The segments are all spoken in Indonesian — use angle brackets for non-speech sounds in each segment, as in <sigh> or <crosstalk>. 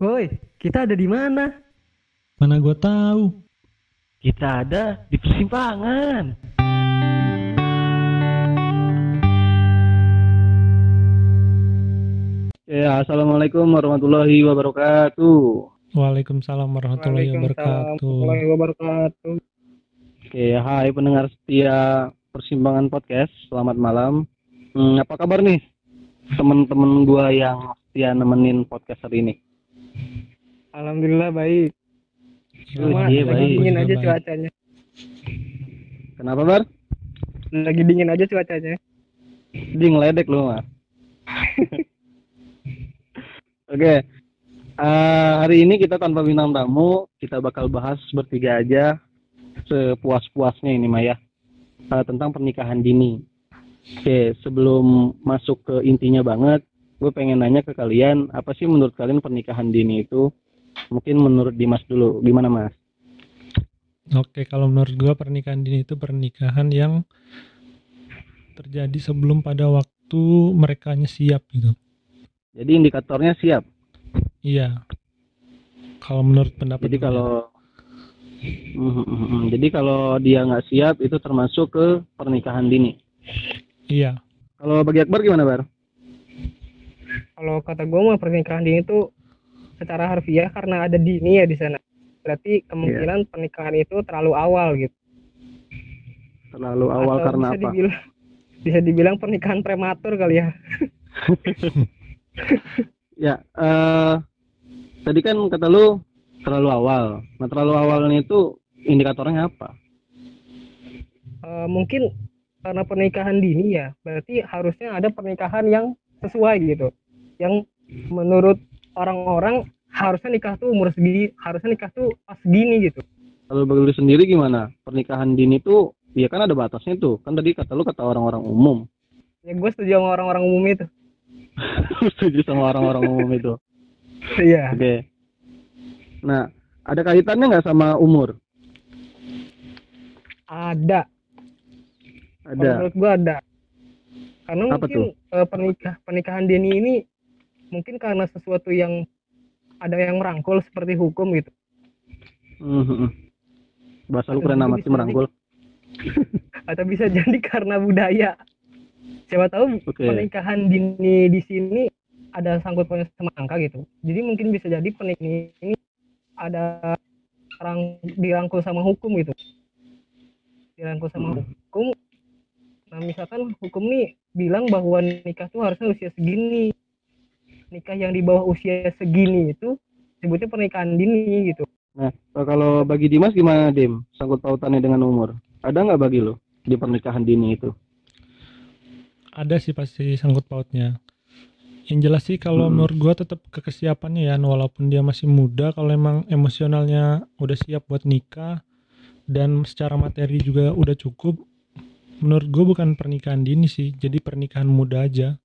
Woi, kita ada di mana? Mana gua tahu. Kita ada di persimpangan. Ya, assalamualaikum warahmatullahi wabarakatuh. Waalaikumsalam warahmatullahi wabarakatuh. warahmatullahi wabarakatuh. Oke, hai pendengar setia persimpangan podcast. Selamat malam. Hmm, apa kabar nih temen-temen gua yang setia nemenin podcast hari ini? Alhamdulillah baik. Cuma iya, lagi baik. dingin aja baik. cuacanya. Kenapa, Bar? Lagi dingin aja cuacanya. Di ngeledek lu, Mas. <laughs> Oke. Eh, hari ini kita tanpa bintang tamu, kita bakal bahas bertiga aja sepuas-puasnya ini Maya Eh, tentang pernikahan dini. Oke, sebelum masuk ke intinya banget, gue pengen nanya ke kalian, apa sih menurut kalian pernikahan dini itu? Mungkin menurut Dimas dulu, gimana Mas? Oke, kalau menurut gua pernikahan dini itu pernikahan yang terjadi sebelum pada waktu mereka siap gitu. Jadi indikatornya siap. Iya. Kalau menurut pendapat Jadi kalau mhm, mhm. jadi kalau dia nggak siap itu termasuk ke pernikahan dini. iya, Kalau bagi Akbar gimana Bar? Kalau kata gue mah pernikahan dini itu secara harfiah karena ada dini ya di sana. Berarti kemungkinan pernikahan itu terlalu awal gitu. Terlalu awal Atau karena bisa apa? Dibilang, bisa dibilang pernikahan prematur kali ya. <laughs> Ya, eh tadi kan kata lu terlalu awal. Nah, terlalu awalnya itu indikatornya apa? Eh, mungkin karena pernikahan dini ya, berarti harusnya ada pernikahan yang sesuai gitu. Yang menurut orang-orang harusnya nikah tuh umur segini, harusnya nikah tuh pas segini gitu. Kalau bagi lu sendiri gimana? Pernikahan dini tuh ya kan ada batasnya tuh. Kan tadi kata lu kata orang-orang umum. Ya gue setuju sama orang-orang umum itu. <laughs> Setuju sama orang-orang umum itu. Iya. Oke. Nah, ada kaitannya nggak sama umur? Ada. Ada. menurut gua ada. Karena Apa mungkin eh, pernikah pernikahan dini ini mungkin karena sesuatu yang ada yang merangkul seperti hukum gitu. Mhm. Bahasa lu Atau keren mungkin amat sih bisa merangkul. <laughs> Atau bisa jadi karena budaya. Siapa tahu Oke. pernikahan dini di sini ada sangkut pautnya sama angka gitu. Jadi mungkin bisa jadi pernikahan ini ada orang dirangkul sama hukum gitu. Dirangkul sama Hmm. hukum. Nah, misalkan hukum nih bilang bahwa nikah tuh harusnya usia segini. Nikah yang di bawah usia segini itu sebutnya pernikahan dini gitu. Nah, kalau bagi Dimas gimana Dim? Sangkut pautannya dengan umur. Ada nggak bagi lu di pernikahan dini itu? ada sih pasti sangkut pautnya. Yang jelas sih kalau Hmm. menurut gua tetap ke kesiapannya ya, walaupun dia masih muda, kalau emang emosionalnya udah siap buat nikah dan secara materi juga udah cukup, menurut gua bukan pernikahan dini sih, jadi pernikahan muda aja.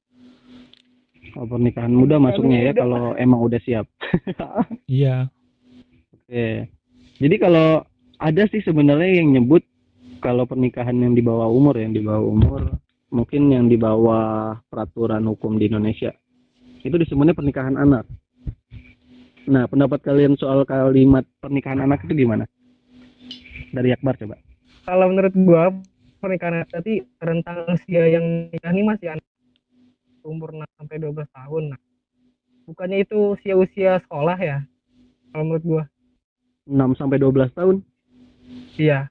Oh, pernikahan muda masuknya ya muda. kalau emang udah siap. <laughs> Iya, Oke. Jadi kalau ada sih sebenarnya yang nyebut kalau pernikahan yang di bawah umur, yang di bawah umur, mungkin yang di bawah peraturan hukum di Indonesia. Itu disebutnya pernikahan anak. Nah, pendapat kalian soal kalimat pernikahan anak itu gimana? Dari Akbar coba. Kalau menurut gua pernikahan tadi rentang usia yang nikah ini masih anak umur 6 sampai 12 tahun. Nah, bukannya itu usia-usia sekolah ya? Kalau menurut gua. 6 sampai 12 tahun Iya.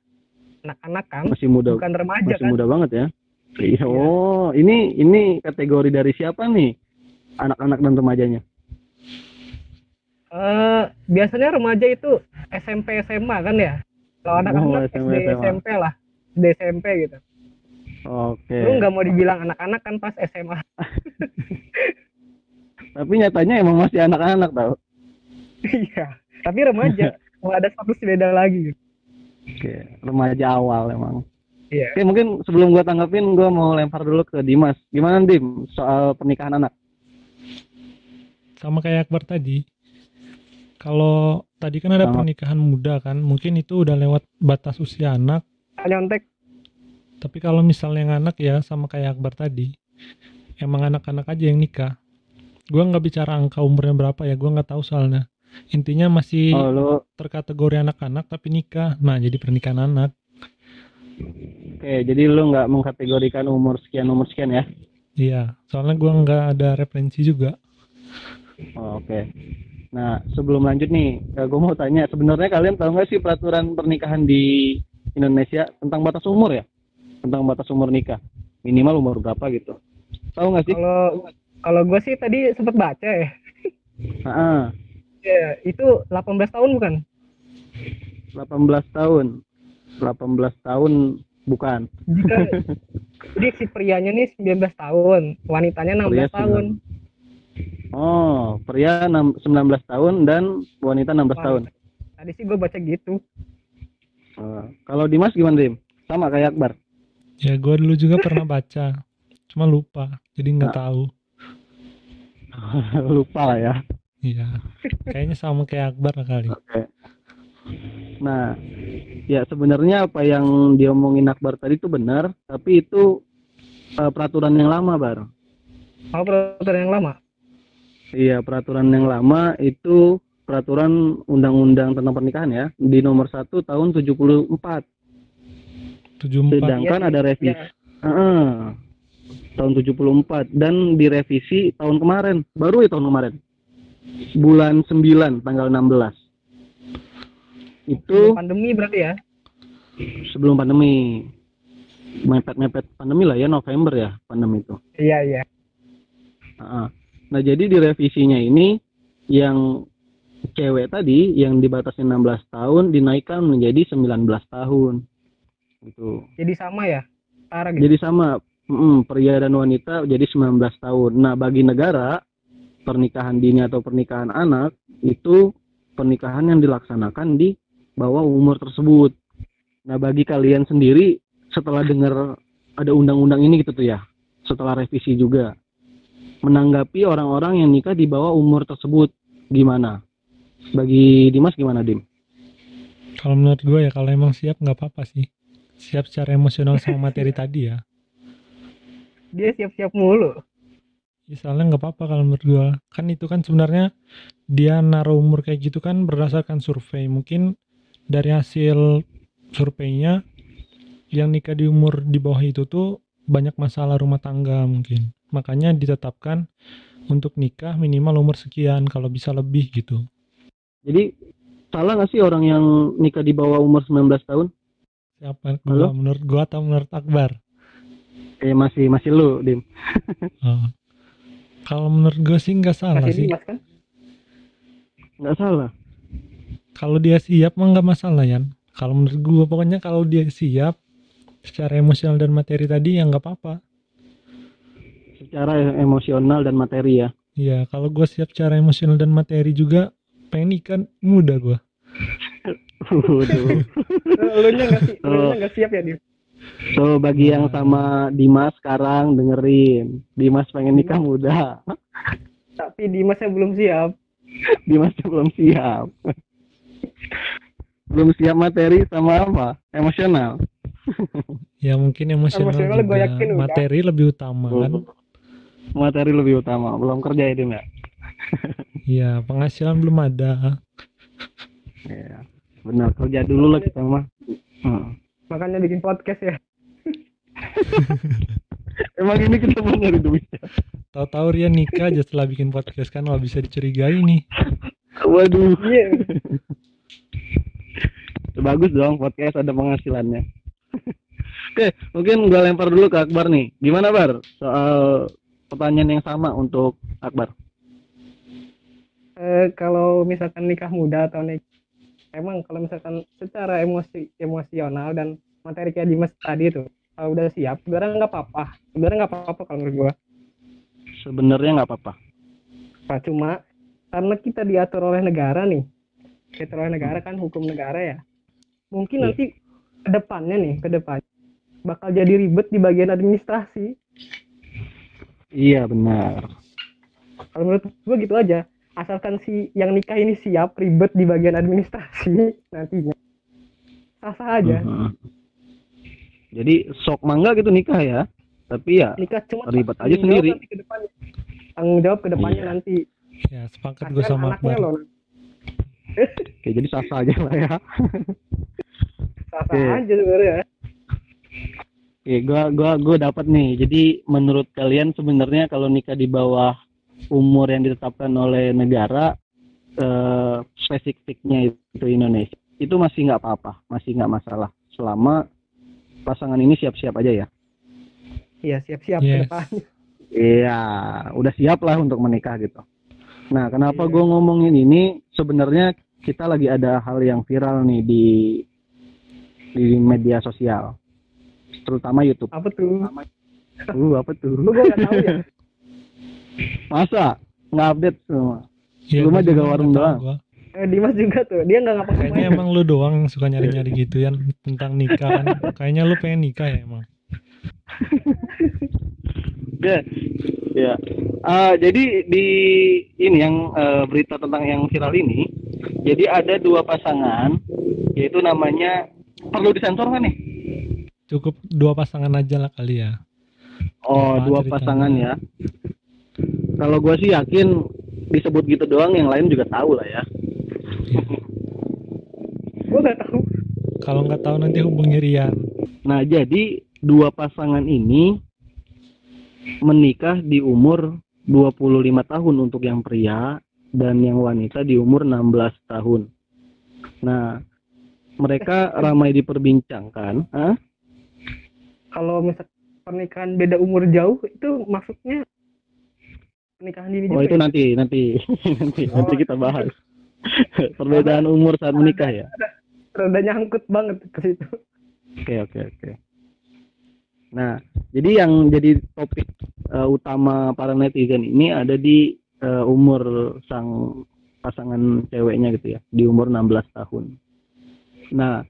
Anak-anak kan, masih muda, bukan remaja masih kan? muda banget ya. Iya, Iya. oh, ini ini kategori dari siapa nih? Anak-anak dan remajanya. Eh, biasanya remaja itu SMP SMA kan ya? Kalau Oh, anak-anak SMP, SD SMA. SMP lah. SD SMP gitu. Oke. Lu nggak mau dibilang anak-anak kan pas SMA. <laughs> Tapi nyatanya emang masih anak-anak tau. Iya. Tapi remaja. <laughs> Mau ada status beda lagi. Oke, remaja awal emang. Iya. Oke, mungkin sebelum gua tanggapin, gua mau lempar dulu ke Dimas. Gimana Dim soal pernikahan anak? sama kayak Akbar tadi. Kalau tadi kan ada Sama. pernikahan muda kan, mungkin itu udah lewat batas usia anak, Nyontek. Tapi kalau misalnya yang anak ya sama kayak Akbar tadi, emang anak-anak aja yang nikah. Gua nggak bicara angka umurnya berapa ya, gua nggak tahu soalnya. intinya masih Oh lu terkategori anak-anak tapi nikah nah jadi pernikahan anak oke jadi lu nggak mengkategorikan umur sekian umur sekian ya? iya soalnya gua nggak ada referensi juga Oh, oke. Nah sebelum lanjut nih, gue mau tanya sebenarnya kalian tahu nggak sih peraturan pernikahan di Indonesia tentang batas umur ya? Tentang batas umur nikah minimal umur berapa gitu? Tahu nggak sih? Kalau kalau gue sih tadi sempat baca ya. Ah, Ya, itu 18 tahun bukan? 18 tahun. 18 tahun bukan. Jika <laughs> jadi si prianya nih 19 tahun, wanitanya 16 Pria tahun. Oh, pria enam- 19 tahun dan wanita 16 tahun. Tadi sih gue baca gitu. Oh, kalau Dimas gimana Dim? Sama kayak Akbar. Ya gua dulu juga pernah baca cuma lupa jadi nggak Nah. tahu <laughs> Lupa lah ya. iya kayaknya sama kayak Akbar kali Oke. Nah, ya sebenarnya apa yang diomongin Akbar tadi itu benar, tapi itu eh, peraturan yang lama, Bar. Mau peraturan yang lama? Iya, peraturan yang lama itu peraturan undang-undang tentang pernikahan ya, di nomor 1 tahun 74. 74 Sedangkan Iya sih, ada revisi Ya, Heeh. tahun 74 dan direvisi tahun kemarin, baru ya tahun kemarin. Bulan 9 tanggal 16. Itu pandemi berarti ya? sebelum pandemi. Mepet-mepet pandemi lah ya November ya pandemi itu. Iya iya. Heeh. Nah, jadi di revisinya ini yang cewek tadi yang dibatasi 16 tahun dinaikkan menjadi 19 tahun. Gitu. Jadi sama ya? Setara gitu. Jadi sama mm, pria dan wanita jadi 19 tahun. Nah, bagi negara pernikahan dini atau pernikahan anak itu pernikahan yang dilaksanakan di bawah umur tersebut. Nah, bagi kalian sendiri setelah dengar ada undang-undang ini gitu tuh ya, setelah revisi juga menanggapi orang-orang yang nikah di bawah umur tersebut gimana? Bagi Dimas gimana, Dim? kalau menurut gue ya kalau emang siap nggak apa-apa sih siap secara emosional sama materi <laughs> tadi ya. Dia siap-siap mulu. Ya, soalnya nggak apa-apa kalau menurut gua. Kan itu kan sebenarnya dia naruh umur kayak gitu kan berdasarkan survei. Mungkin dari hasil surveinya yang nikah di umur di bawah itu tuh banyak masalah rumah tangga mungkin. Makanya ditetapkan untuk nikah minimal umur sekian kalau bisa lebih gitu. Jadi salah nggak sih orang yang nikah di bawah umur 19 tahun? Siapa Halo? gua menurut gua atau menurut Akbar Kayak masih masih lu, Dim. <laughs> Oh. kalau menurut gua sih nggak salah Masih sih Dimas kan? Nggak salah. kalau dia siap mah nggak masalah ya kalau menurut gua pokoknya kalau dia siap secara emosional dan materi tadi ya nggak apa-apa Secara emosional dan materi ya. Iya, kalau gue siap secara emosional dan materi juga, pengen nikah muda gue. Waduh. Lu nya nggak nya nggak siap ya Dim? So bagi yang sama Dimas sekarang dengerin, Dimas pengen nikah muda, Tapi Dimasnya belum siap. Dimas belum siap. belum siap materi sama apa? Emosional. Ya mungkin emosional, Emosional juga. yakin udah. materi lebih utama kan. Materi lebih utama, belum kerja ya Dim ya. Iya, penghasilan belum ada. Iya. Benar, kerja dulu lah kita mah. Hmm. Makanya bikin podcast ya. <laughs> Emang ini kenapa nyari duit? Tahu-tahu Rian nikah aja setelah bikin podcast kan wah bisa dicurigai nih. Waduh. Iya. Bagus dong podcast ada penghasilannya. Oke, mungkin gue lempar dulu ke Akbar nih. Gimana Bar? Soal pertanyaan yang sama untuk Akbar. Eh, kalau misalkan nikah muda atau nik emang kalau misalkan secara emosi emosional dan materi kayak Dimas tadi itu kalau udah siap sebenarnya nggak apa-apa sebenarnya nggak apa-apa kalau menurut gua Sebenarnya nggak apa-apa. nah, cuma karena kita diatur oleh negara nih diatur oleh negara kan hukum negara ya mungkin Iya. nanti ke depannya nih ke depannya bakal jadi ribet di bagian administrasi Iya benar. kalau menurut gua gitu aja asalkan si yang nikah ini siap ribet di bagian administrasi <laughs> nantinya sah-sah aja Mhm. Jadi sok mangga gitu nikah ya. Tapi ya nikah cuma Ribet aja sendiri. nanti ke depannya. tanggung jawab ke depannya Iya. nanti Ya, sepakat gue sama anaknya loh <laughs> Oke, jadi sah-sah aja lah ya. <laughs> sah Oke. aja sebenarnya Oke, gua gua gua dapat nih. Jadi menurut kalian sebenarnya kalau nikah di bawah umur yang ditetapkan oleh negara eh, spesifiknya itu Indonesia, itu masih nggak apa-apa, masih nggak masalah selama pasangan ini siap-siap aja ya. iya siap-siap Yes. ke depannya Iya, udah siap lah untuk menikah gitu. Nah, kenapa Iya. gue ngomongin ini? Sebenarnya kita lagi ada hal yang viral nih di di media sosial, terutama YouTube. apa tuh Uh, apa tuh? lu gue nggak tahu ya <laughs> Masa nggak update semua? Iya, Lu mah jaga juga warung doang. gua. eh, Dimas juga tuh dia nggak ngapa Kayaknya emang lu doang yang suka nyari-nyari gitu ya tentang nikah kan. Kayaknya lu pengen nikah ya emang. Ya, ya. Ah, jadi di ini yang eh, berita tentang yang viral ini, jadi ada dua pasangan, yaitu namanya perlu disensor kan nih? Cukup dua pasangan aja lah kali ya. Oh, Apa dua ceritanya? pasangan ya. Kalau gue sih yakin disebut gitu doang, yang lain juga tahu lah ya. gue nggak tahu Kalau nggak tahu nanti hubungi Rian. Nah, jadi dua pasangan ini menikah di umur 25 tahun untuk yang pria dan yang wanita di umur 16 tahun. Nah, mereka <laughs> ramai diperbincangkan. Hah? kalau misal pernikahan beda umur jauh itu maksudnya pernikahan dini Oh, juga itu ya? nanti, nanti, <laughs> nanti, Oh. nanti kita bahas. <laughs> Perbedaan umur saat menikah ya. rada nyangkut banget ke situ Oke oke oke. Nah, jadi yang jadi topik eh, utama para netizen ini ada di eh, umur sang pasangan ceweknya gitu ya, di umur 16 tahun. Nah,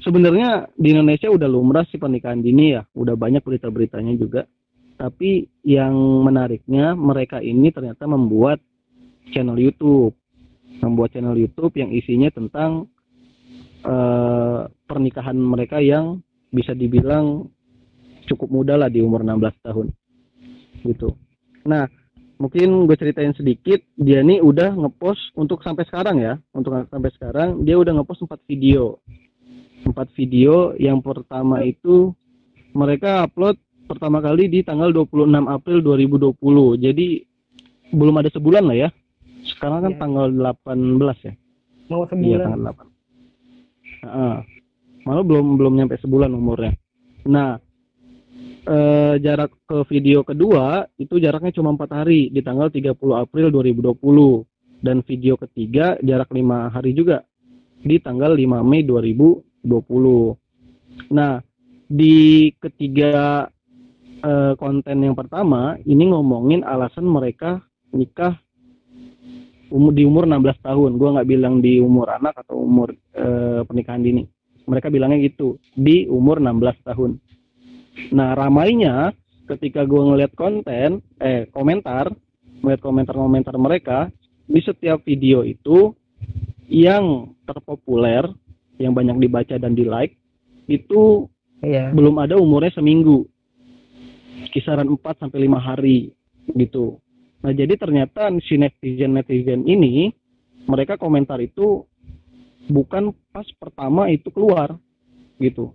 sebenarnya di Indonesia udah lumrah sih pernikahan dini ya, udah banyak berita-beritanya juga. Tapi yang menariknya mereka ini ternyata membuat channel YouTube, membuat channel YouTube yang isinya tentang eh, pernikahan mereka yang bisa dibilang cukup muda lah di umur 16 tahun. Gitu. Nah mungkin gue ceritain sedikit dia nih udah ngepost untuk sampai sekarang ya. Untuk sampai sekarang dia udah ngepost empat video. Empat video yang pertama itu mereka upload pertama kali di tanggal 26 April 2020 jadi belum ada sebulan lah ya sekarang kan Iya. tanggal 18 ya mau Iya sebulan tanggal 8. Heeh. Malah belum belum nyampe sebulan umurnya. Nah, eh, jarak ke video kedua itu jaraknya cuma empat hari di tanggal 30 April 2020 dan video ketiga jarak lima hari juga di tanggal 5 Mei 2020. Nah, di ketiga eh, konten yang pertama ini ngomongin alasan mereka nikah umur di umur 16 tahun. Gua nggak bilang di umur anak atau umur eh, pernikahan dini. Mereka bilangnya gitu di umur 16 tahun. Nah ramainya ketika gua ngeliat konten, eh komentar, melihat komentar-komentar mereka di setiap video itu yang terpopuler, yang banyak dibaca dan di like itu iya belum ada umurnya seminggu kisaran 4 sampai 5 hari gitu. Nah jadi ternyata si netizen netizen ini mereka komentar itu bukan pas pertama itu keluar gitu.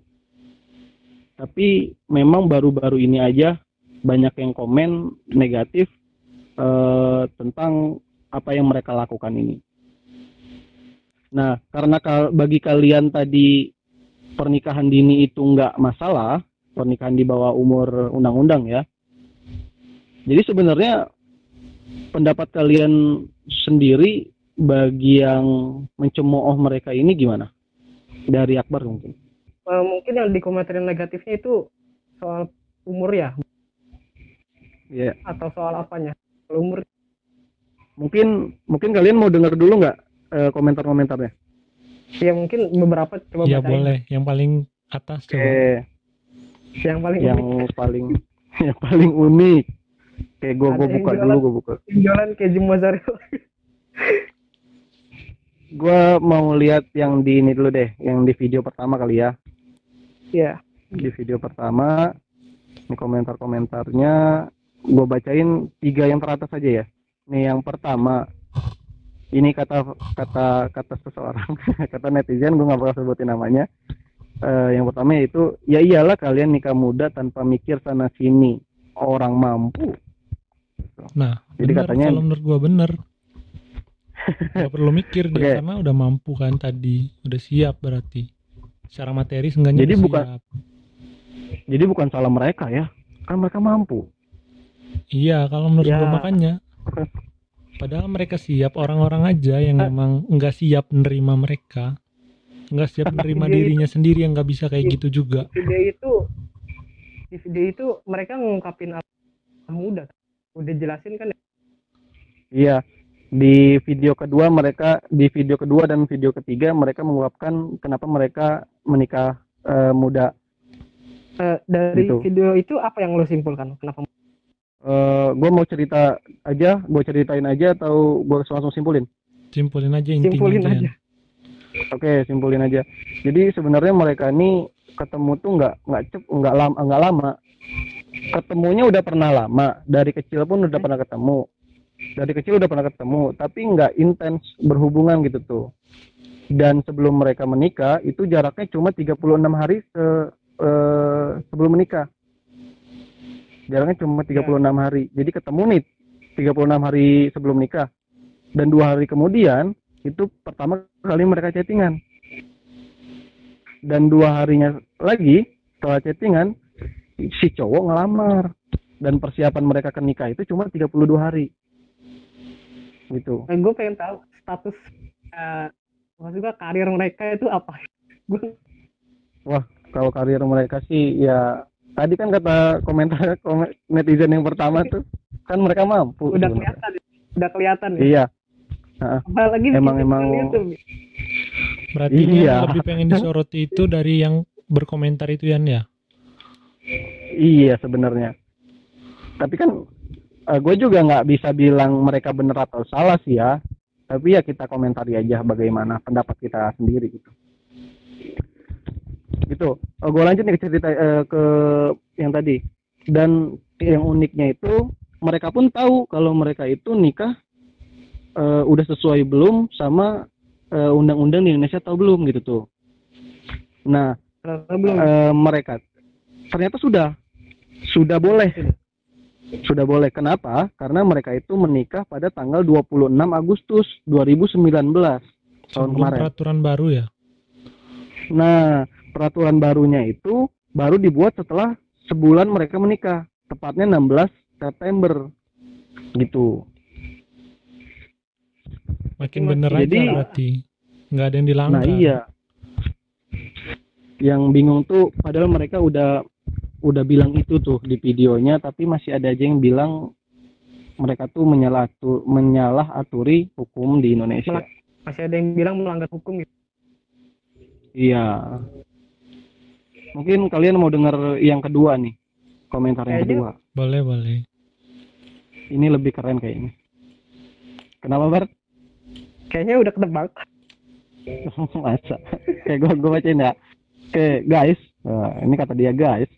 Tapi memang baru-baru ini aja banyak yang komen negatif eh, tentang apa yang mereka lakukan ini. Nah karena bagi kalian tadi pernikahan dini itu nggak masalah, pernikahan di bawah umur undang-undang ya. Jadi sebenarnya pendapat kalian sendiri bagi yang mencemooh mereka ini gimana? Dari Akbar mungkin. Eh, mungkin yang dikomentarin negatifnya itu soal umur ya Ya, atau soal apanya Kalau umur mungkin mungkin kalian mau dengar dulu nggak eh, komentar-komentarnya? ya mungkin beberapa coba Iya bacain boleh. Yang paling atas coba. Eh, yang paling yang unik paling <laughs> yang paling unik. Kayak gue gue buka jualan. dulu gue buka. jualan keju mozzarella <laughs> Gue mau lihat yang di ini dulu deh, yang di video pertama kali ya. ya di video pertama ini komentar-komentarnya gue bacain tiga yang teratas aja ya nih yang pertama ini kata kata kata seseorang <laughs> kata netizen gue nggak bakal sebutin namanya Eh, yang pertama yaitu ya iyalah kalian nikah muda tanpa mikir sana sini orang mampu Nah, Jadi bener, katanya- kalau menurut gua bener. <laughs> Gak perlu mikir dia Oke. karena udah mampu kan tadi, udah siap berarti. Secara materi seenggaknya Jadi bukan- siap. jadi bukan salah mereka ya kan mereka mampu Iya, kalau menurut Ya. gua makanya. <laughs> Padahal mereka siap, orang-orang aja yang Ah. emang nggak siap menerima mereka. Nggak siap menerima dirinya sendiri yang nggak bisa kayak Iya. gitu juga. video itu di video itu mereka ngungkapin apa muda udah jelasin kan ya? iya di video kedua mereka di video kedua dan video ketiga mereka mengungkapkan kenapa mereka menikah eh, muda Eh, dari Gitu. video itu apa yang lo simpulkan kenapa gue mau cerita aja gue ceritain aja atau gue langsung simpulin Simpulin aja intinya simpulin aja. aja Oke, simpulin aja. Jadi sebenarnya mereka ini ketemu tuh nggak nggak cep nggak lama nggak lama. Ketemunya udah pernah lama. Dari kecil pun udah pernah ketemu. Dari kecil udah pernah ketemu, tapi nggak intens berhubungan gitu tuh. Dan sebelum mereka menikah itu jaraknya cuma 36 hari se, eh, sebelum menikah. Jaraknya cuma 36 hari. Jadi ketemu nih 36 hari sebelum nikah. Dan dua hari kemudian itu pertama kali mereka chattingan. Dan dua harinya lagi setelah chattingan si cowok ngelamar. Dan persiapan mereka ke nikah itu cuma 32 hari. Gitu. Eh, gue pengen tahu status eh maksud gue karir mereka itu apa? <laughs> Gue kalau karir mereka sih ya tadi kan kata komentar komen- <laughs> netizen yang pertama tuh kan mereka mampu udah kelihatan udah kelihatan ya? Iya apalagi Emang- di emang- YouTube. Berarti Iya. yang lebih pengen disoroti itu dari yang berkomentar itu Yan ya. iya sebenarnya tapi kan gue juga nggak bisa bilang mereka benar atau salah sih ya tapi ya kita komentari aja bagaimana pendapat kita sendiri gitu gitu gue lanjut nih ke cerita eh, ke yang tadi dan yang uniknya itu mereka pun tahu kalau mereka itu nikah eh, udah sesuai belum sama eh, undang-undang di Indonesia atau belum gitu tuh. Nah Ternyata belum. eh, mereka ternyata sudah sudah boleh. Sudah boleh. Kenapa? Karena mereka itu menikah pada tanggal 26 Agustus 2019 tahun Sebelum kemarin. peraturan baru ya. nah peraturan barunya itu baru dibuat setelah sebulan mereka menikah. Tepatnya 16 September gitu Makin Jadi- bener aja jadi- berarti. Nggak ada yang dilanggar. Nah iya. Yang bingung tuh padahal mereka udah udah bilang itu tuh di videonya tapi masih ada aja yang bilang mereka tuh menyalah tu, menyalah aturi hukum di Indonesia. masih ada yang bilang melanggar hukum gitu Iya. Mungkin kalian mau dengar yang kedua nih. Komentar yang kedua. Boleh, boleh. Ini lebih keren kayaknya. Kenapa, Bart? Kayaknya udah ketebak <laughs> Masa? Kayak gue gue bacain ya. Oke, guys. Nah, ini kata dia guys.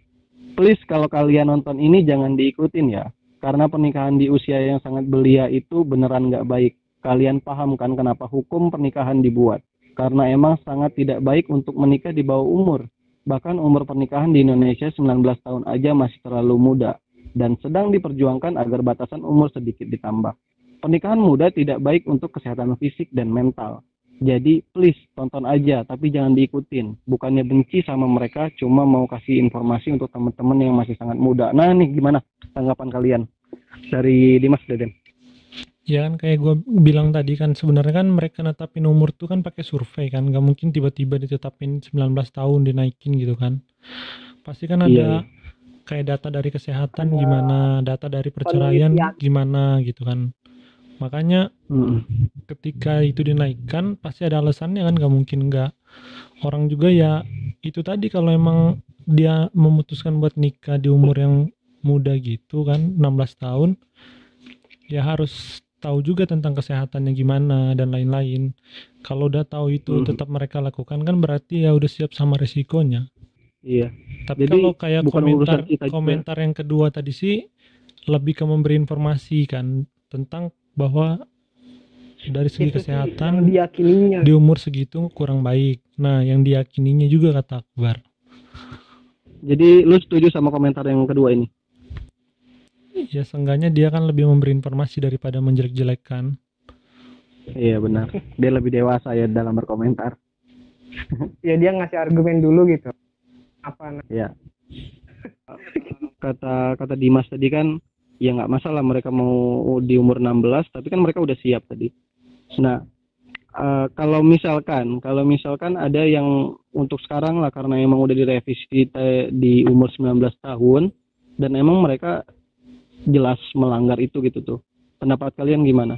Please kalau kalian nonton ini jangan diikutin ya. Karena pernikahan di usia yang sangat belia itu beneran nggak baik. Kalian paham kan kenapa hukum pernikahan dibuat? Karena emang sangat tidak baik untuk menikah di bawah umur. Bahkan umur pernikahan di Indonesia 19 tahun aja masih terlalu muda. Dan sedang diperjuangkan agar batasan umur sedikit ditambah. Pernikahan muda tidak baik untuk kesehatan fisik dan mental. Jadi please tonton aja tapi jangan diikutin. Bukannya benci sama mereka, cuma mau kasih informasi untuk teman-teman yang masih sangat muda. Nah nih gimana tanggapan kalian dari Dimas Deden? Ya kan kayak gue bilang tadi kan sebenarnya kan mereka netapin umur tuh kan pakai survei kan nggak mungkin tiba-tiba ditetapin 19 tahun dinaikin gitu kan pasti kan ada Iya, iya. kayak data dari kesehatan gimana data dari perceraian gimana gitu kan makanya Mm-mm. ketika itu dinaikkan pasti ada alasannya kan nggak mungkin nggak orang juga ya itu tadi kalau emang dia memutuskan buat nikah di umur yang muda gitu kan 16 tahun ya harus tahu juga tentang kesehatannya gimana dan lain-lain kalau udah tahu itu Mhm. tetap mereka lakukan kan berarti ya udah siap sama resikonya Iya. tapi Jadi, kalau kayak bukan komentar kita komentar yang kedua tadi sih lebih ke memberi informasi kan tentang bahwa dari segi Itu kesehatan di umur segitu kurang baik. Nah, yang diyakininya juga kata Akbar. Jadi lu setuju sama komentar yang kedua ini? Ya seenggaknya dia kan lebih memberi informasi daripada menjelek-jelekkan. Iya benar. Dia lebih dewasa ya dalam berkomentar. <laughs> ya dia ngasih argumen dulu gitu apa Ya. Kata kata Dimas tadi kan ya nggak masalah mereka mau di umur 16 tapi kan mereka udah siap tadi. Nah, eh, kalau misalkan kalau misalkan ada yang untuk sekarang lah karena emang udah direvisi di umur 19 tahun dan emang mereka jelas melanggar itu gitu tuh. Pendapat kalian gimana?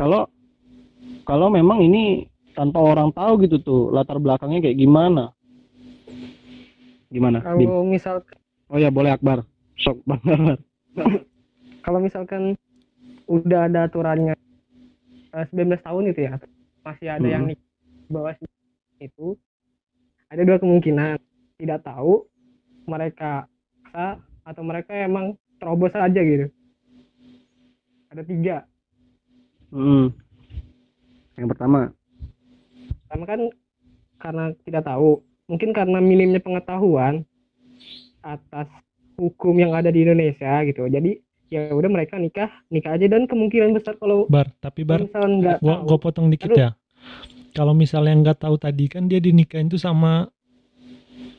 Kalau kalau memang ini tanpa orang tahu gitu tuh latar belakangnya kayak gimana? Gimana? Kalau misal Oh ya boleh Akbar. Sok Bang Akbar. <laughs> kalau misalkan udah ada aturannya eh, 19 tahun itu ya masih ada yang Mhm. nikah bawah 19 itu ada dua kemungkinan. Tidak tahu mereka paksa atau mereka emang terobos aja gitu. Ada tiga. Hmm. Yang pertama, pertama kan karena tidak tahu. Mungkin karena minimnya pengetahuan atas hukum yang ada di Indonesia gitu jadi ya udah mereka nikah nikah aja dan kemungkinan besar kalau Bar, tapi Bar, nggak gua, gua potong dikit Aduh. ya. Kalau misalnya nggak tahu tadi kan dia dinikahin tuh sama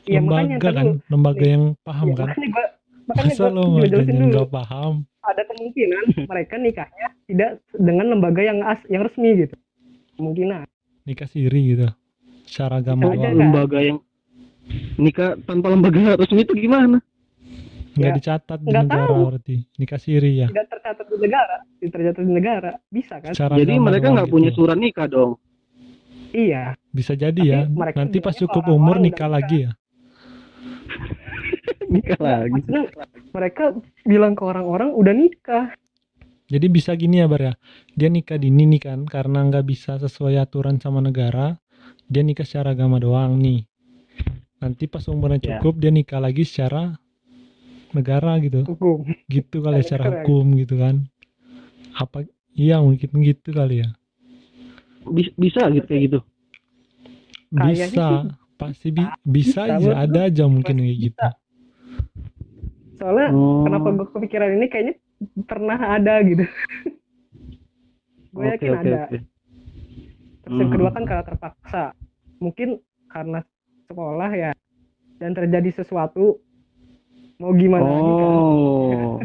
Iya, makanya lembaga ntar kan, dulu. lembaga yang paham Ya, kan. makanya gua makanya Masa gua lo nggak paham? ada kemungkinan mereka nikahnya tidak dengan lembaga yang as yang resmi gitu kemungkinan Nikah siri gitu. Secara agama kan? lembaga yang nikah tanpa lembaga resmi itu gimana? Nggak Ya, dicatat di nggak negara tahu. berarti. Nikah siri ya. tidak tercatat di negara tidak tercatat di negara bisa kan Secara Jadi mereka nggak gitu. punya surat nikah dong. iya Bisa jadi Tapi ya. Nanti pas cukup orang-orang umur udah nikah nikah. lagi ya. <laughs> nikah lagi. maksudnya mereka bilang ke orang-orang udah nikah Jadi bisa gini ya Bar ya. Dia nikah dini nih kan karena nggak bisa sesuai aturan sama negara. Dia nikah secara agama doang nih. Nanti pas umurnya Ya. cukup dia nikah lagi secara negara gitu. hukum Gitu kali ya, secara hukum gitu kan. Apa iya mungkin gitu kali ya. Bis- Bisa gitu kayak gitu. Bisa. Pasti bi- bisa Bisa, aja, ada aja mungkin pasti kayak gitu. bisa. soalnya Oh. kenapa gue kepikiran ini kayaknya pernah ada gitu <laughs> gue Oke yakin oke ada oke. terus yang Hmm. kedua kan karena terpaksa mungkin karena sekolah ya dan terjadi sesuatu mau gimana lagi kan Oh.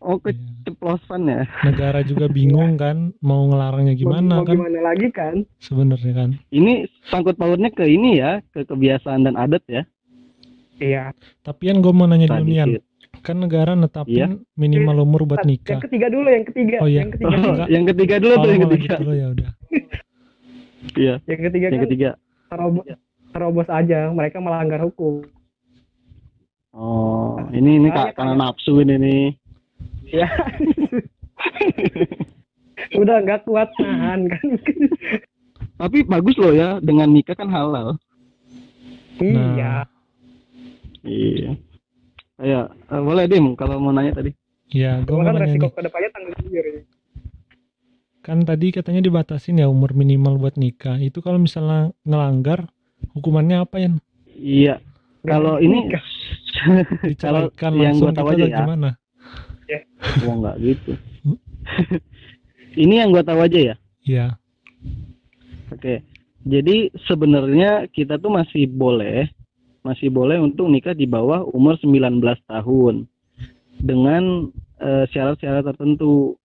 Oh Iya. keceplosan ya. Negara juga bingung kan mau ngelarangnya Mau- gimana mau kan gimana lagi kan sebenarnya kan. Ini sangkut pautnya ke ini ya, ke kebiasaan dan adat ya. iya Tapi kan gue mau nanya dulu nih kan negara netapin Iya. minimal umur buat yang nikah. ketiga dulu yang ketiga Oh, iya. yang ketiga Oh, <laughs> Enggak. yang ketiga dulu Oh, tuh yang ketiga. gitu ya udah. Iya, yang ketiga yang kan ketiga. terobos terobos aja mereka melanggar hukum Oh, ini ini Makanya kak karena kayak- nafsu ini nih. ya <laughs> udah nggak kuat nahan kan Tapi bagus loh ya, dengan nikah kan halal. iya Iya. Kayak eh, boleh Dim kalau mau nanya tadi. Ya, gue cuma mau kan nanya resiko ke depannya tanggung sendiri Kan tadi katanya dibatasin ya umur minimal buat nikah. Itu kalau misalnya ngelanggar, hukumannya apa ya? Iya. Kalau ini Kalau <laughs> Diceraikan yang langsung gua tahu gitu aja ya. gimana? Wah nggak gitu. <laughs> ini yang gua tahu aja ya. Iya. Oke. Jadi sebenarnya kita tuh masih boleh masih boleh untuk nikah di bawah umur 19 tahun dengan eh, syarat-syarat tertentu.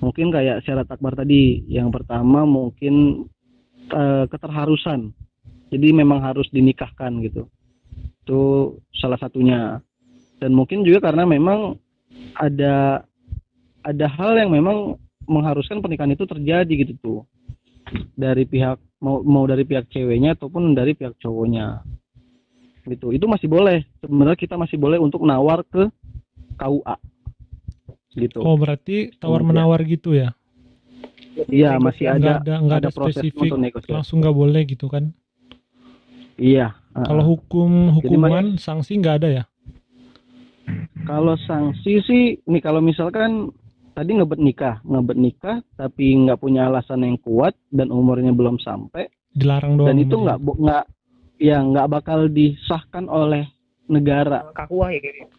Mungkin kayak syarat akbar tadi. Yang pertama mungkin eh, keterharusan. Jadi memang harus dinikahkan gitu. Itu salah satunya. Dan mungkin juga karena memang ada ada hal yang memang mengharuskan pernikahan itu terjadi gitu tuh. Dari pihak mau mau dari pihak ceweknya ataupun dari pihak cowoknya. Gitu. Itu masih boleh. Sebenarnya kita masih boleh untuk nawar ke KUA gitu. Oh, berarti tawar-menawar gitu ya? iya masih Nggak ada ada nggak ada, ada proses spesifik langsung nggak boleh gitu kan? iya Kalau Heeh. hukum hukuman sanksi nggak ada ya? kalau sanksi sih nih kalau misalkan tadi ngebet nikah, ngebet nikah tapi nggak punya alasan yang kuat dan umurnya belum sampai dilarang doang dan itu nggak nggak ya nggak bakal disahkan oleh negara. kakuah ya gitu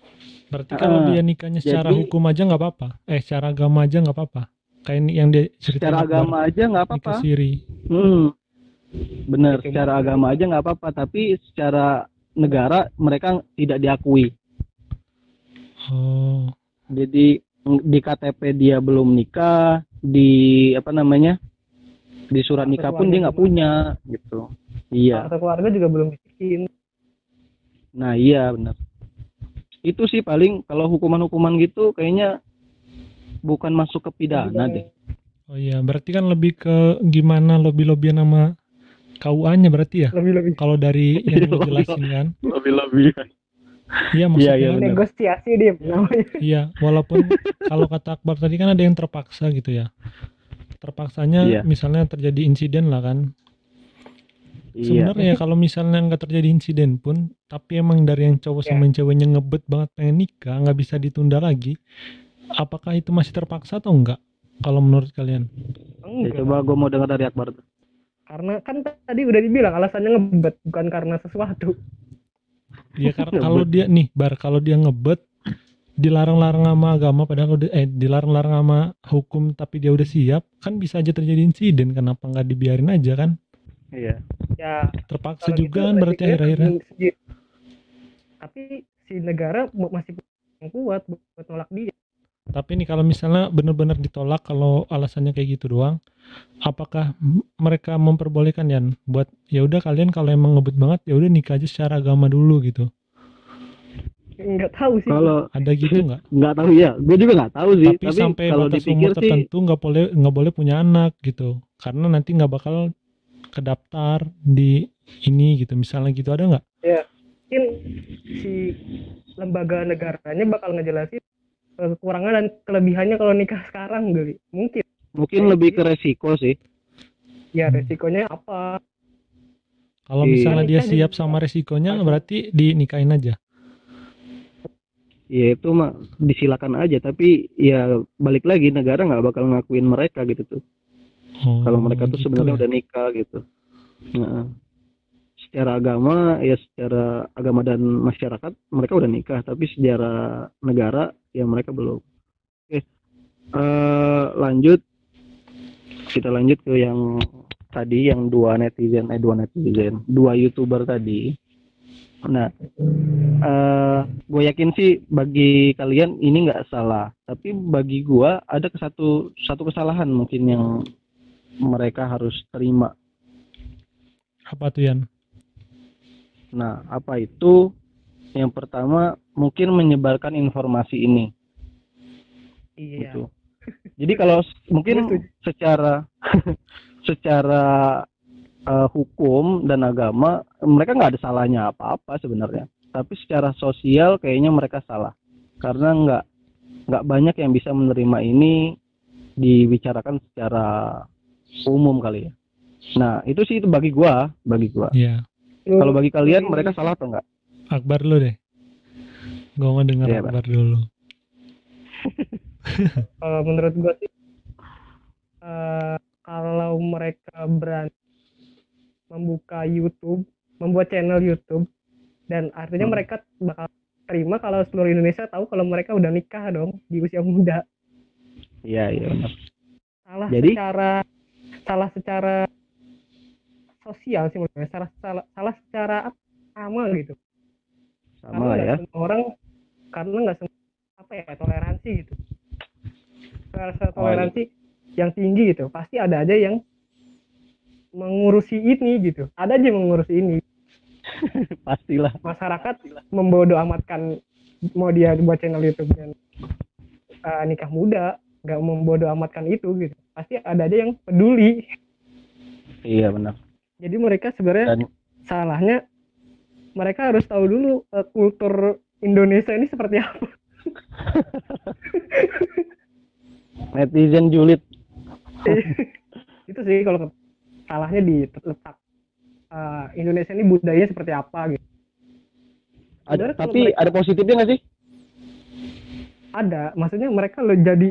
Berarti kalau Ah, dia nikahnya secara jadi- hukum aja nggak apa-apa. Eh, secara agama aja nggak apa-apa. Kayak ini yang dia cerita Secara agama aja nggak apa-apa. nikah siri. Hmm. Bener, Cuma- secara agama aja nggak apa-apa, tapi secara negara mereka tidak diakui. Oh, Jadi di KTP dia belum nikah, di apa namanya? Di surat Kartu nikah pun dia nggak punya gitu. Iya. atau keluarga juga belum bikin Nah, iya benar. Itu sih paling kalau hukuman-hukuman gitu kayaknya bukan masuk ke pidana deh. oh iya. Berarti kan lebih ke gimana lobby-lobbyan sama KUA-nya berarti ya. lebih lebih Kalau dari <laughs> yang lu jelasin kan. Lebih-lebih. Iya maksudnya. iya, benar. negosiasi dia namanya Iya, walaupun kalau kata Akbar tadi kan ada yang terpaksa gitu ya. Terpaksanya Iya. misalnya terjadi insiden lah kan. Iya. Sebenarnya kalau misalnya nggak terjadi insiden pun, tapi emang dari yang cowok Iya. sama yang ceweknya ngebet banget pengen nikah, nggak bisa ditunda lagi. Apakah itu masih terpaksa atau enggak? Kalau menurut kalian? Ya, enggak coba gue mau dengar dari Akbar. Karena kan tadi udah dibilang alasannya ngebet bukan karena sesuatu. Dia kar- Ngebet. kalau dia nih, bar kalau dia ngebet dilarang-larang sama agama padahal udah eh dilarang-larang sama hukum tapi dia udah siap kan bisa aja terjadi insiden kenapa nggak dibiarin aja kan? Iya. ya terpaksa juga gitu kan berarti akhir-akhirnya. tapi si negara masih kuat bu- buat nolak dia Tapi nih kalau misalnya benar-benar ditolak kalau alasannya kayak gitu doang, apakah mereka memperbolehkan Yan buat ya udah kalian kalau emang ngebet banget ya udah nikah aja secara agama dulu gitu. nggak tahu sih Kalau Ada gitu nggak? <laughs> nggak tahu ya, gue juga nggak tahu sih. Tapi, Tapi, sampai kalau batas umur sih, tertentu nggak boleh nggak boleh punya anak gitu. Karena nanti nggak bakal kedaftar di ini gitu. Misalnya gitu ada nggak? mungkin si lembaga negaranya bakal ngejelasin kekurangan dan kelebihannya kalau nikah sekarang kali mungkin mungkin lebih ke resiko sih. ya Hmm. resikonya apa Kalau Iya. misalnya dia siap sama resikonya berarti dinikahin aja. Ya itu mah disilakan aja. Tapi ya balik lagi negara nggak bakal ngakuin mereka gitu tuh. Oh, Kalau mereka tuh gitu sebenarnya ya. udah nikah gitu. Nah, secara agama ya secara agama dan masyarakat mereka udah nikah. Tapi secara negara ya mereka belum. Oke, Eh, lanjut kita lanjut ke yang tadi yang dua netizen eh dua netizen dua youtuber tadi nah eh gue yakin sih bagi kalian ini nggak salah tapi bagi gua ada satu satu kesalahan mungkin yang mereka harus terima Apa tuh Yan? Nah apa itu yang pertama mungkin menyebarkan informasi ini iya gitu. Jadi kalau mungkin secara <laughs> secara eh, hukum dan agama mereka nggak ada salahnya apa-apa sebenarnya. Tapi secara sosial kayaknya mereka salah karena nggak nggak banyak yang bisa menerima ini dibicarakan secara umum kali ya. Nah itu sih itu bagi gua, bagi gua. Iya. Kalau bagi kalian mereka salah atau enggak? Akbar dulu deh. Gue mau dengar Iya, Pak. Akbar dulu. <laughs> kalau menurut gua sih eh, kalau mereka berani membuka YouTube, membuat channel YouTube dan artinya Hmm. mereka bakal terima kalau seluruh Indonesia tahu kalau mereka udah nikah dong di usia muda. Iya iya benar. Salah Jadi? secara salah secara sosial sih menurut salah salah, salah secara sama gitu. Sama lah ya. semua orang karena nggak semua apa ya toleransi gitu rasa Oh, toleransi yang tinggi gitu pasti ada aja yang mengurusi ini gitu ada aja yang mengurusi ini <laughs> Pastilah. masyarakat membodoh amatkan mau dia buat channel YouTube dan eh, nikah muda nggak membodoh amatkan itu gitu pasti ada aja yang peduli Iya benar. Jadi mereka sebenarnya Dan salahnya mereka harus tahu dulu eh, kultur Indonesia ini seperti apa. <laughs> Netizen julid. Itu sih kalau salahnya di letak eh, Indonesia ini budayanya seperti apa gitu. Ada, tapi mereka- ada positifnya nggak sih? ada. Maksudnya mereka lo jadi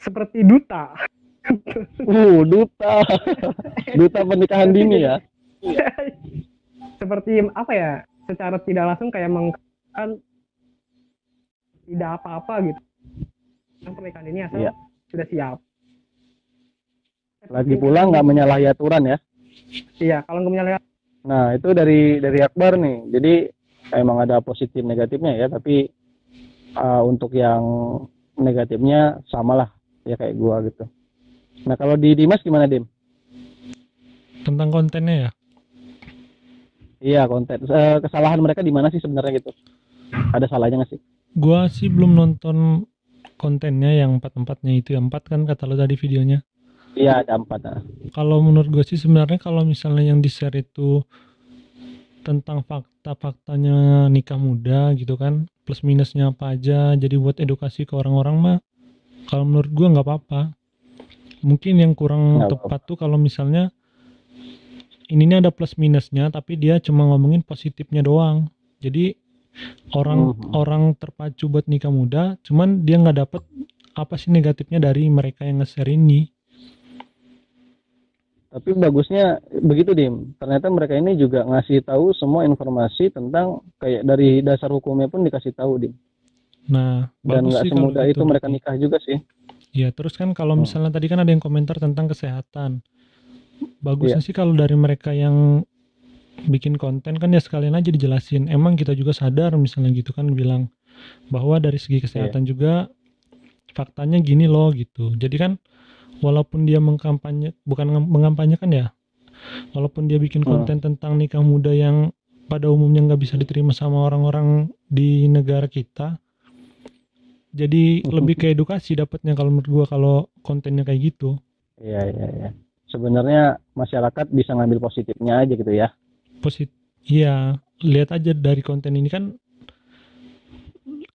seperti duta Uh, duta. duta pernikahan dini ya. seperti apa ya secara tidak langsung kayak mengkan tidak apa-apa gitu yang pernikahan ini asal Iya. sudah siap Lagi pula nggak menyalahi aturan ya. iya kalau nggak menyalahi Nah, itu dari dari Akbar nih. Jadi emang ada positif negatifnya ya, tapi uh, untuk yang negatifnya samalah ya kayak gua gitu. Nah, kalau di Dimas gimana, Dim? Tentang kontennya ya. Iya, konten. Eh, kesalahan mereka di mana sih sebenarnya gitu? Ada salahnya nggak sih? Gua sih belum nonton kontennya yang empat-empatnya itu. Yang empat kan kata lo tadi videonya. Iya, ada empat. Nah. Kalau menurut gue sih sebenarnya kalau misalnya yang di share itu tentang fakta-faktanya nikah muda gitu kan plus minusnya apa aja jadi buat edukasi ke orang-orang mah kalau menurut gua nggak apa-apa mungkin yang kurang Nggak tepat tuh kalau misalnya ininya ada plus minusnya tapi dia cuma ngomongin positifnya doang jadi orang Mhm. orang terpacu buat nikah muda cuman dia nggak dapet apa sih negatifnya dari mereka yang nge-share ini Tapi bagusnya begitu, Dim. Ternyata mereka ini juga ngasih tahu semua informasi tentang kayak dari dasar hukumnya pun dikasih tahu, Dim. nah Dan nggak semudah gitu itu mereka nikah juga sih. Iya, terus kan kalau Hmm. misalnya tadi kan ada yang komentar tentang kesehatan. Bagusnya Iya. sih kalau dari mereka yang bikin konten kan ya sekalian aja dijelasin. Emang kita juga sadar misalnya gitu kan bilang bahwa dari segi kesehatan Iya. juga faktanya gini loh gitu. Jadi kan walaupun dia mengkampanye bukan mengampanyekan ya. Walaupun dia bikin Hmm. konten tentang nikah muda yang pada umumnya nggak bisa diterima sama orang-orang di negara kita, jadi <laughs> lebih ke edukasi dapatnya kalau menurut gua kalau kontennya kayak gitu. Iya, iya, iya. Sebenarnya masyarakat bisa ngambil positifnya aja gitu ya. posit iya. Lihat aja dari konten ini kan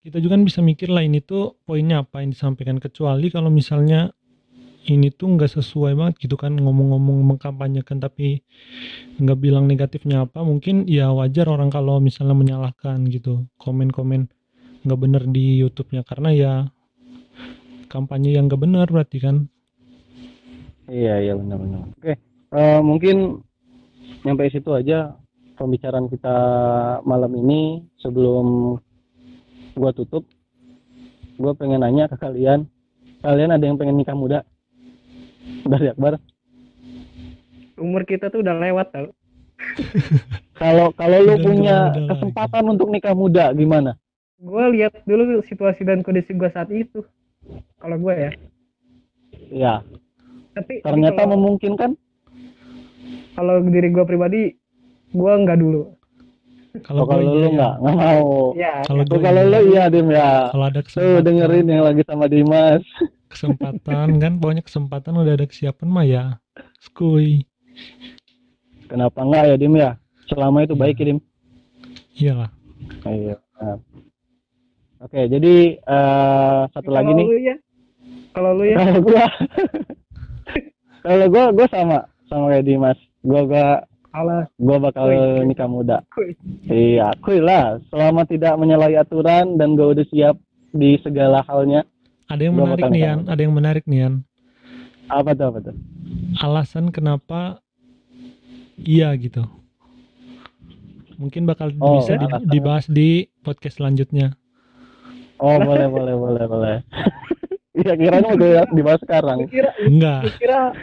kita juga kan bisa mikir lah ini tuh poinnya apa yang disampaikan. Kecuali kalau misalnya ini tuh nggak sesuai banget gitu kan ngomong-ngomong mengkampanyekan tapi nggak bilang negatifnya apa mungkin ya wajar orang kalau misalnya menyalahkan gitu. Komen-komen nggak bener di YouTube-nya karena ya kampanye yang nggak benar berarti kan Iya, iya benar-benar. Oke, eh, mungkin nyampe situ aja pembicaraan kita malam ini. Sebelum gua tutup, gua pengen nanya ke kalian, kalian ada yang pengen nikah muda? Dari Akbar. umur kita tuh udah lewat tau <laughs> Kalau kalau lu Udah punya kesempatan untuk nikah muda, gimana? Gue lihat dulu situasi dan kondisi gue saat itu kalau gue ya Ya, tapi tapi ternyata kalau, memungkinkan. kalau diri gue pribadi gue nggak dulu kalau Oh, kalau gua lu iya, ya. nggak, nggak mau. ya kalau Tuh gua kalau iya. lu iya Dim ya. kalau ada Tuh kesempatan dengerin yang lagi sama Dimas. kesempatan kan pokoknya kesempatan udah ada kesiapan mah ya skuy Kenapa enggak ya Dim ya? Selama itu Iya. baik ya Dim. iyalah Iya. Oke, jadi eh, satu kalau lagi nih. lu ya kalau lu ya Kalau gua <laughs> Kalau gua gua sama sama kayak Dimas. Gua gua alas gua bakal Wih. nikah muda. kuy. Iya, akui lah. Selama tidak menyalahi aturan dan gua udah siap di segala halnya. ada yang Gua menarik nih Yan ada yang menarik nih Yan Apa tuh apa tuh? alasan kenapa iya gitu mungkin bakal Oh, bisa di- dibahas di podcast selanjutnya Oh, boleh boleh boleh boleh. <laughs> Iya, kirain udah dibahas sekarang. Kira enggak kira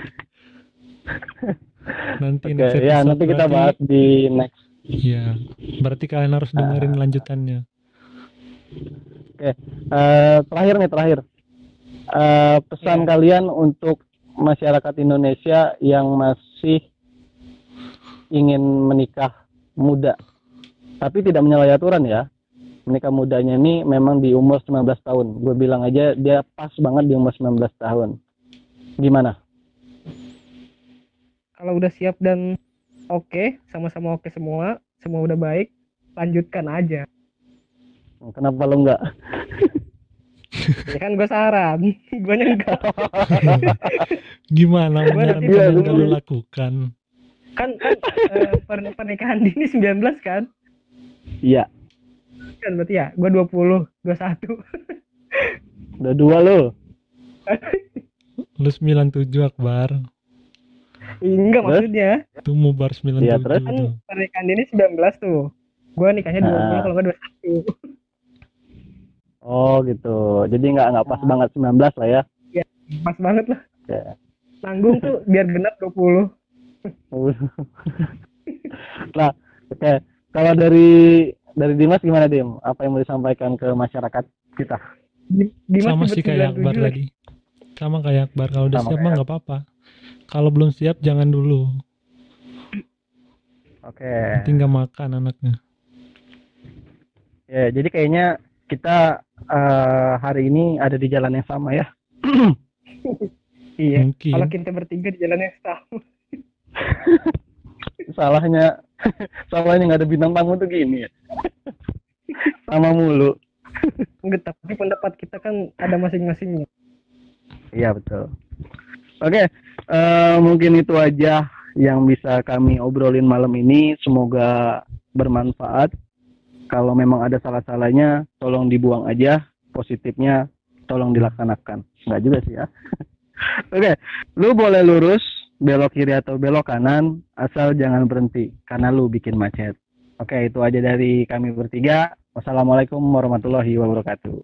nanti Oke, next ya nanti kita berarti- bahas di next. iya berarti kalian harus dengerin Ah. lanjutannya Eh, terakhir nih terakhir. Eh, pesan Iya. kalian untuk masyarakat Indonesia yang masih ingin menikah muda, tapi tidak menyalahi aturan ya. Menikah mudanya ini memang di umur 19 tahun. Gue bilang aja dia pas banget di umur 19 tahun. Gimana? kalau udah siap dan oke sama-sama oke semua semua udah baik lanjutkan aja Kenapa lo enggak? <laughs> ya kan gue saran <laughs> gue enggak <laughs> gimana menyarankan nanti- yang lu gua- lakukan kan kan eh, per- pernikahan dini 19 kan Iya, kan berarti ya gue 20 21 udah dua lo. Lu 97 Akbar. enggak Terus? maksudnya Itu mubar 97 Iya, terus? kan pernikahan ini 19 tuh gua nikahnya 20 Ah. kalau nggak 21 Oh gitu. Jadi nggak nggak pas banget 19 lah ya. pas banget lah Ya. tanggung tuh biar genap 20 <laughs> nah, oke. Kalau dari dari Dimas gimana Dim? Apa yang mau disampaikan ke masyarakat kita? Di- Dimas Sama sih kayak 97 Akbar lagi. tadi. Sama kayak Akbar kalau udah Sama siap mah nggak apa-apa. Kalau belum siap jangan dulu. Oke. Tinggal makan anaknya. Ya, jadi kayaknya kita eh, hari ini ada di jalan yang sama ya. <clears throat> iya Mungkin. kalau kita bertiga di jalan yang sama <laughs> Salahnya <laughs> salahnya nggak ada bintang tamu tuh gini ya. sama mulu. enggak tapi pendapat kita kan ada masing-masingnya Iya betul. Oke, eh, mungkin itu aja yang bisa kami obrolin malam ini. Semoga bermanfaat. Kalau memang ada salah-salahnya, tolong dibuang aja. Positifnya, tolong dilaksanakan. Enggak juga sih ya. <laughs> Oke, lu boleh lurus, belok kiri atau belok kanan, asal jangan berhenti, karena lu bikin macet. Oke, itu aja dari kami bertiga. Wassalamualaikum warahmatullahi wabarakatuh.